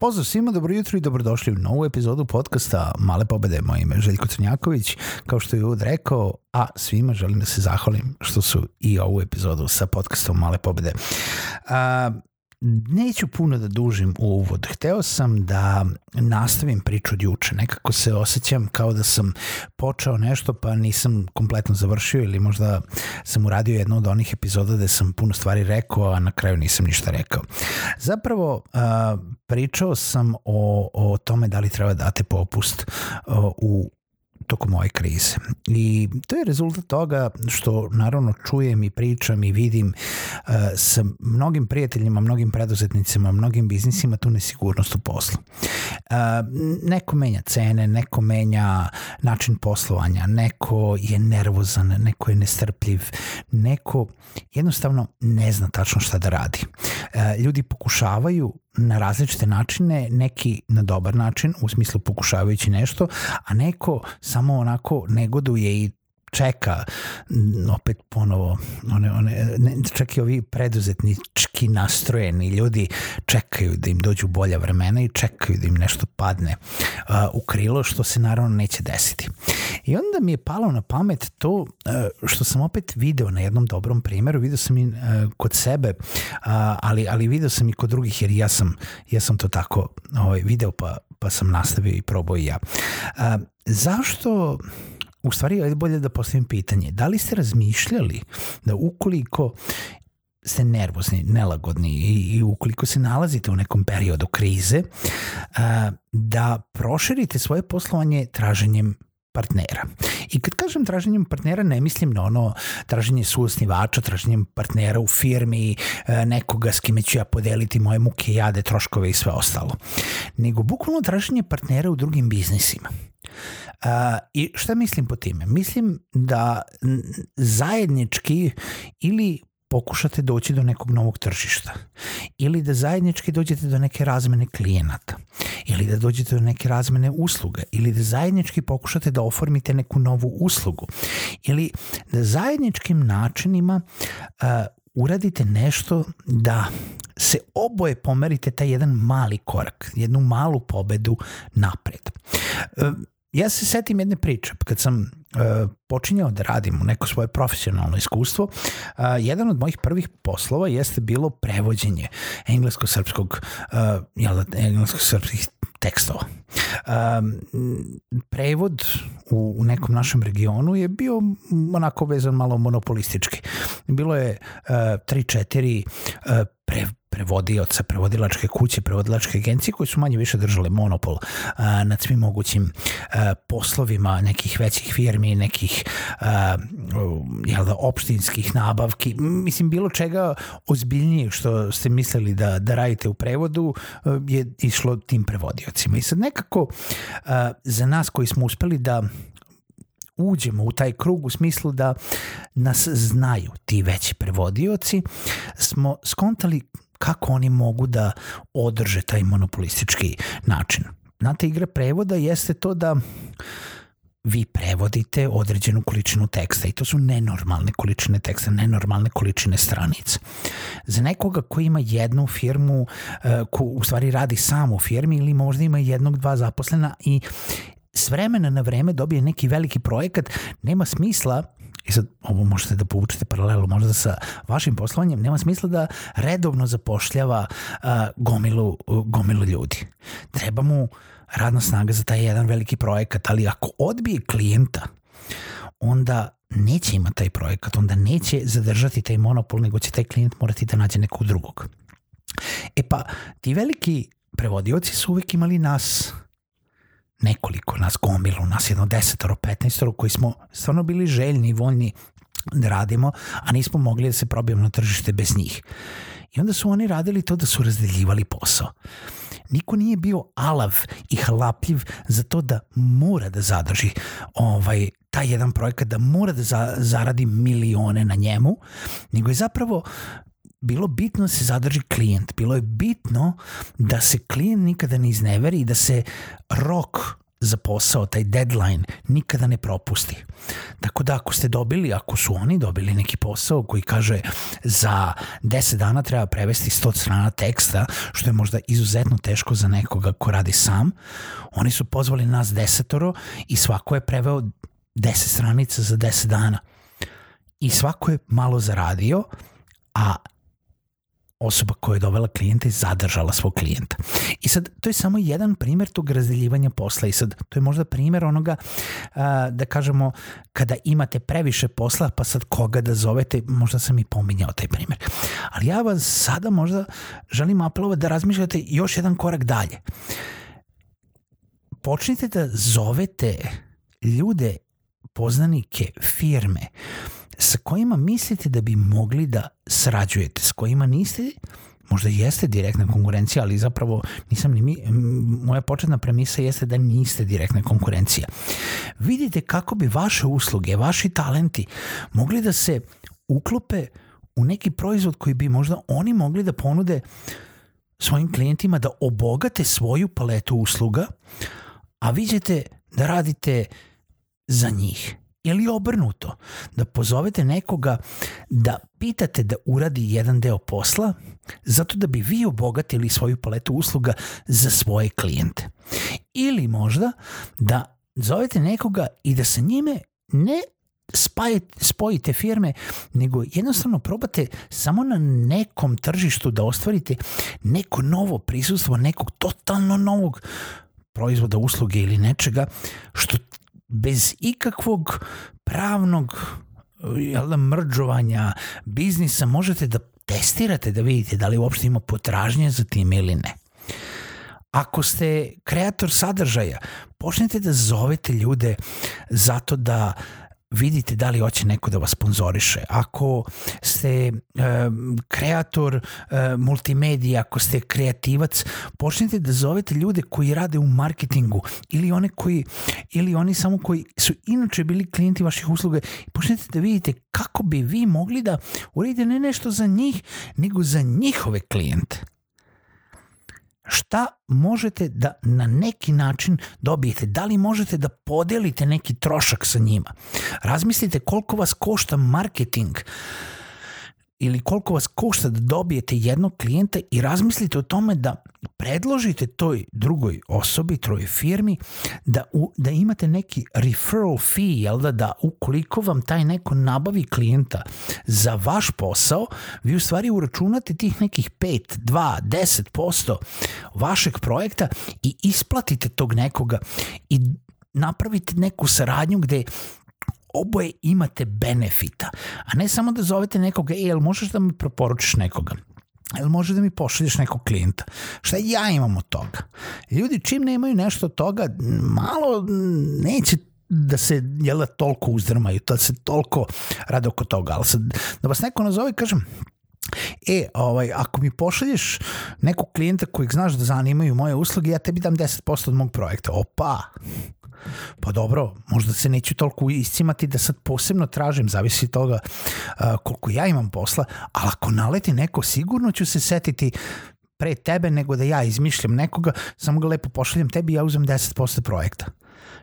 Pozdrav svima, dobro jutro i dobrodošli u novu epizodu podcasta Male pobede. Moje ime je Željko Crnjaković, kao što je Uvod rekao, a svima želim da se zahvalim što su i ovu epizodu sa podcastom Male pobede. Neću puno da dužim uvod. Hteo sam da nastavim priču od juče. Nekako se osjećam kao da sam počeo nešto pa nisam kompletno završio ili možda sam uradio jednu od onih epizoda gde sam puno stvari rekao, a na kraju nisam ništa rekao. Zapravo, pričao sam o, o tome da li treba date popust u tokom ove krize. I to je rezultat toga što naravno čujem i pričam i vidim uh, sa mnogim prijateljima, mnogim preduzetnicima, mnogim biznisima tu nesigurnost u poslu. Uh, neko menja cene, neko menja način poslovanja, neko je nervozan, neko je nestrpljiv, neko jednostavno ne zna tačno šta da radi. Uh, ljudi pokušavaju na različite načine, neki na dobar način, u smislu pokušavajući nešto, a neko samo onako negoduje i čeka opet ponovo one, one, ne, čak i ovi preduzetnički nastrojeni ljudi čekaju da im dođu bolja vremena i čekaju da im nešto padne uh, u krilo što se naravno neće desiti. I onda mi je palo na pamet to uh, što sam opet video na jednom dobrom primjeru, video sam i uh, kod sebe, uh, ali, ali video sam i kod drugih jer ja sam, ja sam to tako ovaj, video pa, pa sam nastavio i probao i ja. Uh, zašto u stvari je bolje da postavim pitanje. Da li ste razmišljali da ukoliko ste nervozni, nelagodni i, i ukoliko se nalazite u nekom periodu krize, a, da proširite svoje poslovanje traženjem partnera. I kad kažem traženjem partnera ne mislim na ono traženje suosnivača, traženjem partnera u firmi, nekoga s kime ću ja podeliti moje muke, jade, troškove i sve ostalo. Nego bukvalno traženje partnera u drugim biznisima. Uh, I šta mislim po time? Mislim da zajednički ili pokušate doći do nekog novog tržišta. Ili da zajednički dođete do neke razmene klijenata. Ili da dođete do neke razmene usluga. Ili da zajednički pokušate da oformite neku novu uslugu. Ili da zajedničkim načinima uh, uradite nešto da se oboje pomerite taj jedan mali korak, jednu malu pobedu napred. Uh, ja se setim jedne priče, kad sam uh, počinjao da radim u neko svoje profesionalno iskustvo, uh, jedan od mojih prvih poslova jeste bilo prevođenje englesko-srpskog, uh, jel da, englesko-srpskih tekstova. Um, prevod u, u nekom našem regionu je bio onako vezan malo monopolistički. Bilo je uh, 3-4 uh, pre, prevodioca, prevodilačke kuće, prevodilačke agencije koji su manje više držale monopol a, nad svim mogućim a, poslovima nekih većih firmi, nekih a, jel da, opštinskih nabavki, mislim bilo čega ozbiljnije što ste mislili da, da radite u prevodu je išlo tim prevodiocima. I sad nekako a, za nas koji smo uspeli da uđemo u taj krug u smislu da nas znaju ti veći prevodioci, smo skontali kako oni mogu da održe taj monopolistički način. Znate, igra prevoda jeste to da vi prevodite određenu količinu teksta i to su nenormalne količine teksta, nenormalne količine stranica. Za nekoga ko ima jednu firmu, eh, ko u stvari radi sam u firmi ili možda ima jednog, dva zaposlena i s vremena na vreme dobije neki veliki projekat, nema smisla I sad, ovo možete da povučete paralelu možda sa vašim poslovanjem, nema smisla da redovno zapošljava uh, gomilu, gomilu ljudi. Treba mu radna snaga za taj jedan veliki projekat, ali ako odbije klijenta, onda neće imati taj projekat, onda neće zadržati taj monopol, nego će taj klijent morati da nađe nekog drugog. E pa, ti veliki prevodioci su uvek imali nas nekoliko nas gomilu, nas jedno desetoro, petnaestoro koji smo stvarno bili željni i voljni da radimo, a nismo mogli da se probijemo na tržište bez njih. I onda su oni radili to da su razdeljivali posao. niko nije bio alav i hlapljiv za to da mora da zadrži ovaj, taj jedan projekat, da mora da za, zaradi milione na njemu, nego je zapravo bilo bitno da se zadrži klijent, bilo je bitno da se klijent nikada ne izneveri i da se rok za posao, taj deadline, nikada ne propusti. Tako da ako ste dobili, ako su oni dobili neki posao koji kaže za 10 dana treba prevesti 100 strana teksta, što je možda izuzetno teško za nekoga ko radi sam, oni su pozvali nas desetoro i svako je preveo 10 stranica za 10 dana. I svako je malo zaradio, a osoba koja je dovela klijenta i zadržala svog klijenta. I sad, to je samo jedan primer tog razdeljivanja posla i sad, to je možda primer onoga, a, da kažemo, kada imate previše posla, pa sad koga da zovete, možda sam i pominjao taj primer. Ali ja vas sada možda želim apelovati da razmišljate još jedan korak dalje. Počnite da zovete ljude, poznanike, firme, sa kojima mislite da bi mogli da srađujete, s kojima niste možda jeste direktna konkurencija, ali zapravo nisam ni mi, moja početna premisa jeste da niste direktna konkurencija. Vidite kako bi vaše usluge, vaši talenti mogli da se uklope u neki proizvod koji bi možda oni mogli da ponude svojim klijentima da obogate svoju paletu usluga, a vi da radite za njih ili obrnuto, da pozovete nekoga da pitate da uradi jedan deo posla zato da bi vi obogatili svoju paletu usluga za svoje klijente. Ili možda da zovete nekoga i da sa njime ne spojite firme, nego jednostavno probate samo na nekom tržištu da ostvarite neko novo prisustvo, nekog totalno novog proizvoda, usluge ili nečega što bez ikakvog pravnog jel da, mrđovanja biznisa možete da testirate da vidite da li uopšte ima potražnje za tim ili ne. Ako ste kreator sadržaja, počnite da zovete ljude zato da vidite da li hoće neko da vas sponzoriše. Ako ste e, kreator e, multimedija, ako ste kreativac, počnite da zovete ljude koji rade u marketingu ili one koji ili oni samo koji su inače bili klijenti vaših usluga i počnite da vidite kako bi vi mogli da uradite ne nešto za njih, nego za njihove klijente šta možete da na neki način dobijete, da li možete da podelite neki trošak sa njima. Razmislite koliko vas košta marketing ili koliko vas košta da dobijete jednog klijenta i razmislite o tome da predložite toj drugoj osobi, troj firmi, da, u, da imate neki referral fee, jel da, da ukoliko vam taj neko nabavi klijenta za vaš posao, vi u stvari uračunate tih nekih 5, 2, 10% vašeg projekta i isplatite tog nekoga i napravite neku saradnju gde oboje imate benefita, a ne samo da zovete nekoga, e, jel možeš da mi preporučiš nekoga? Jel može da mi pošalješ nekog klijenta? Šta ja imam od toga? Ljudi čim nemaju nešto od toga, malo neće da se jel, da, toliko uzdrmaju, da se toliko rade oko toga. Ali sad, da vas neko nazove, kažem, E, ovaj, ako mi pošalješ nekog klijenta kojeg znaš da zanimaju moje usluge, ja tebi dam 10% od mog projekta. Opa! Pa dobro, možda se neću toliko iscimati da sad posebno tražim, zavisi toga koliko ja imam posla, ali ako naleti neko, sigurno ću se setiti pre tebe nego da ja izmišljam nekoga, samo ga lepo pošaljem tebi i ja uzem 10% projekta.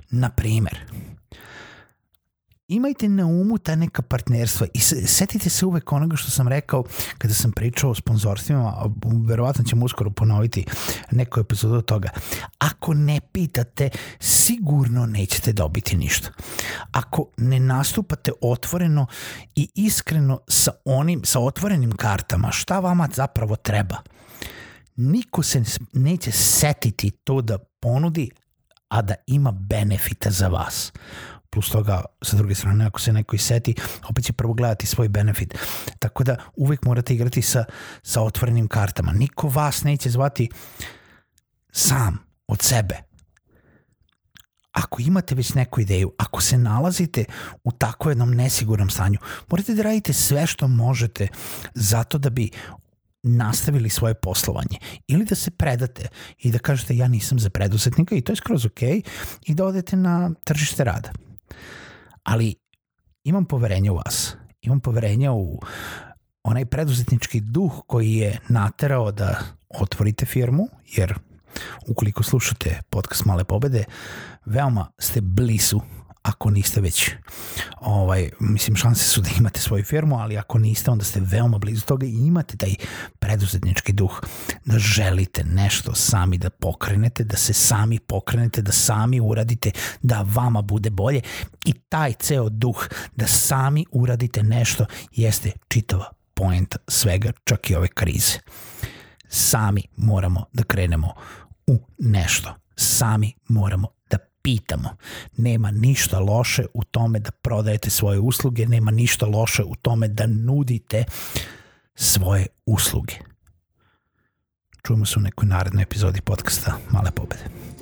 Na primer imajte na umu ta neka partnerstva i setite se uvek onoga što sam rekao kada sam pričao o sponzorstvima, verovatno ćemo uskoro ponoviti neku epizodu od toga. Ako ne pitate, sigurno nećete dobiti ništa. Ako ne nastupate otvoreno i iskreno sa onim, sa otvorenim kartama, šta vama zapravo treba? Niko se neće setiti to da ponudi, a da ima benefita za vas plus toga sa druge strane ako se neko iseti opet će prvo gledati svoj benefit. Tako da uvek morate igrati sa, sa otvorenim kartama. Niko vas neće zvati sam od sebe. Ako imate već neku ideju, ako se nalazite u tako jednom nesigurnom stanju, morate da radite sve što možete zato da bi nastavili svoje poslovanje. Ili da se predate i da kažete ja nisam za preduzetnika i to je skroz ok i da odete na tržište rada. Ali imam poverenja u vas, imam poverenja u onaj preduzetnički duh koji je naterao da otvorite firmu, jer ukoliko slušate podcast Male pobede, veoma ste blizu ako niste već ovaj, mislim šanse su da imate svoju firmu, ali ako niste onda ste veoma blizu toga i imate taj preduzetnički duh da želite nešto sami da pokrenete, da se sami pokrenete, da sami uradite da vama bude bolje i taj ceo duh da sami uradite nešto jeste čitava point svega, čak i ove krize. Sami moramo da krenemo u nešto. Sami moramo da pitamo. Nema ništa loše u tome da prodajete svoje usluge, nema ništa loše u tome da nudite svoje usluge. Čujemo se u nekoj narednoj epizodi podcasta Male pobede.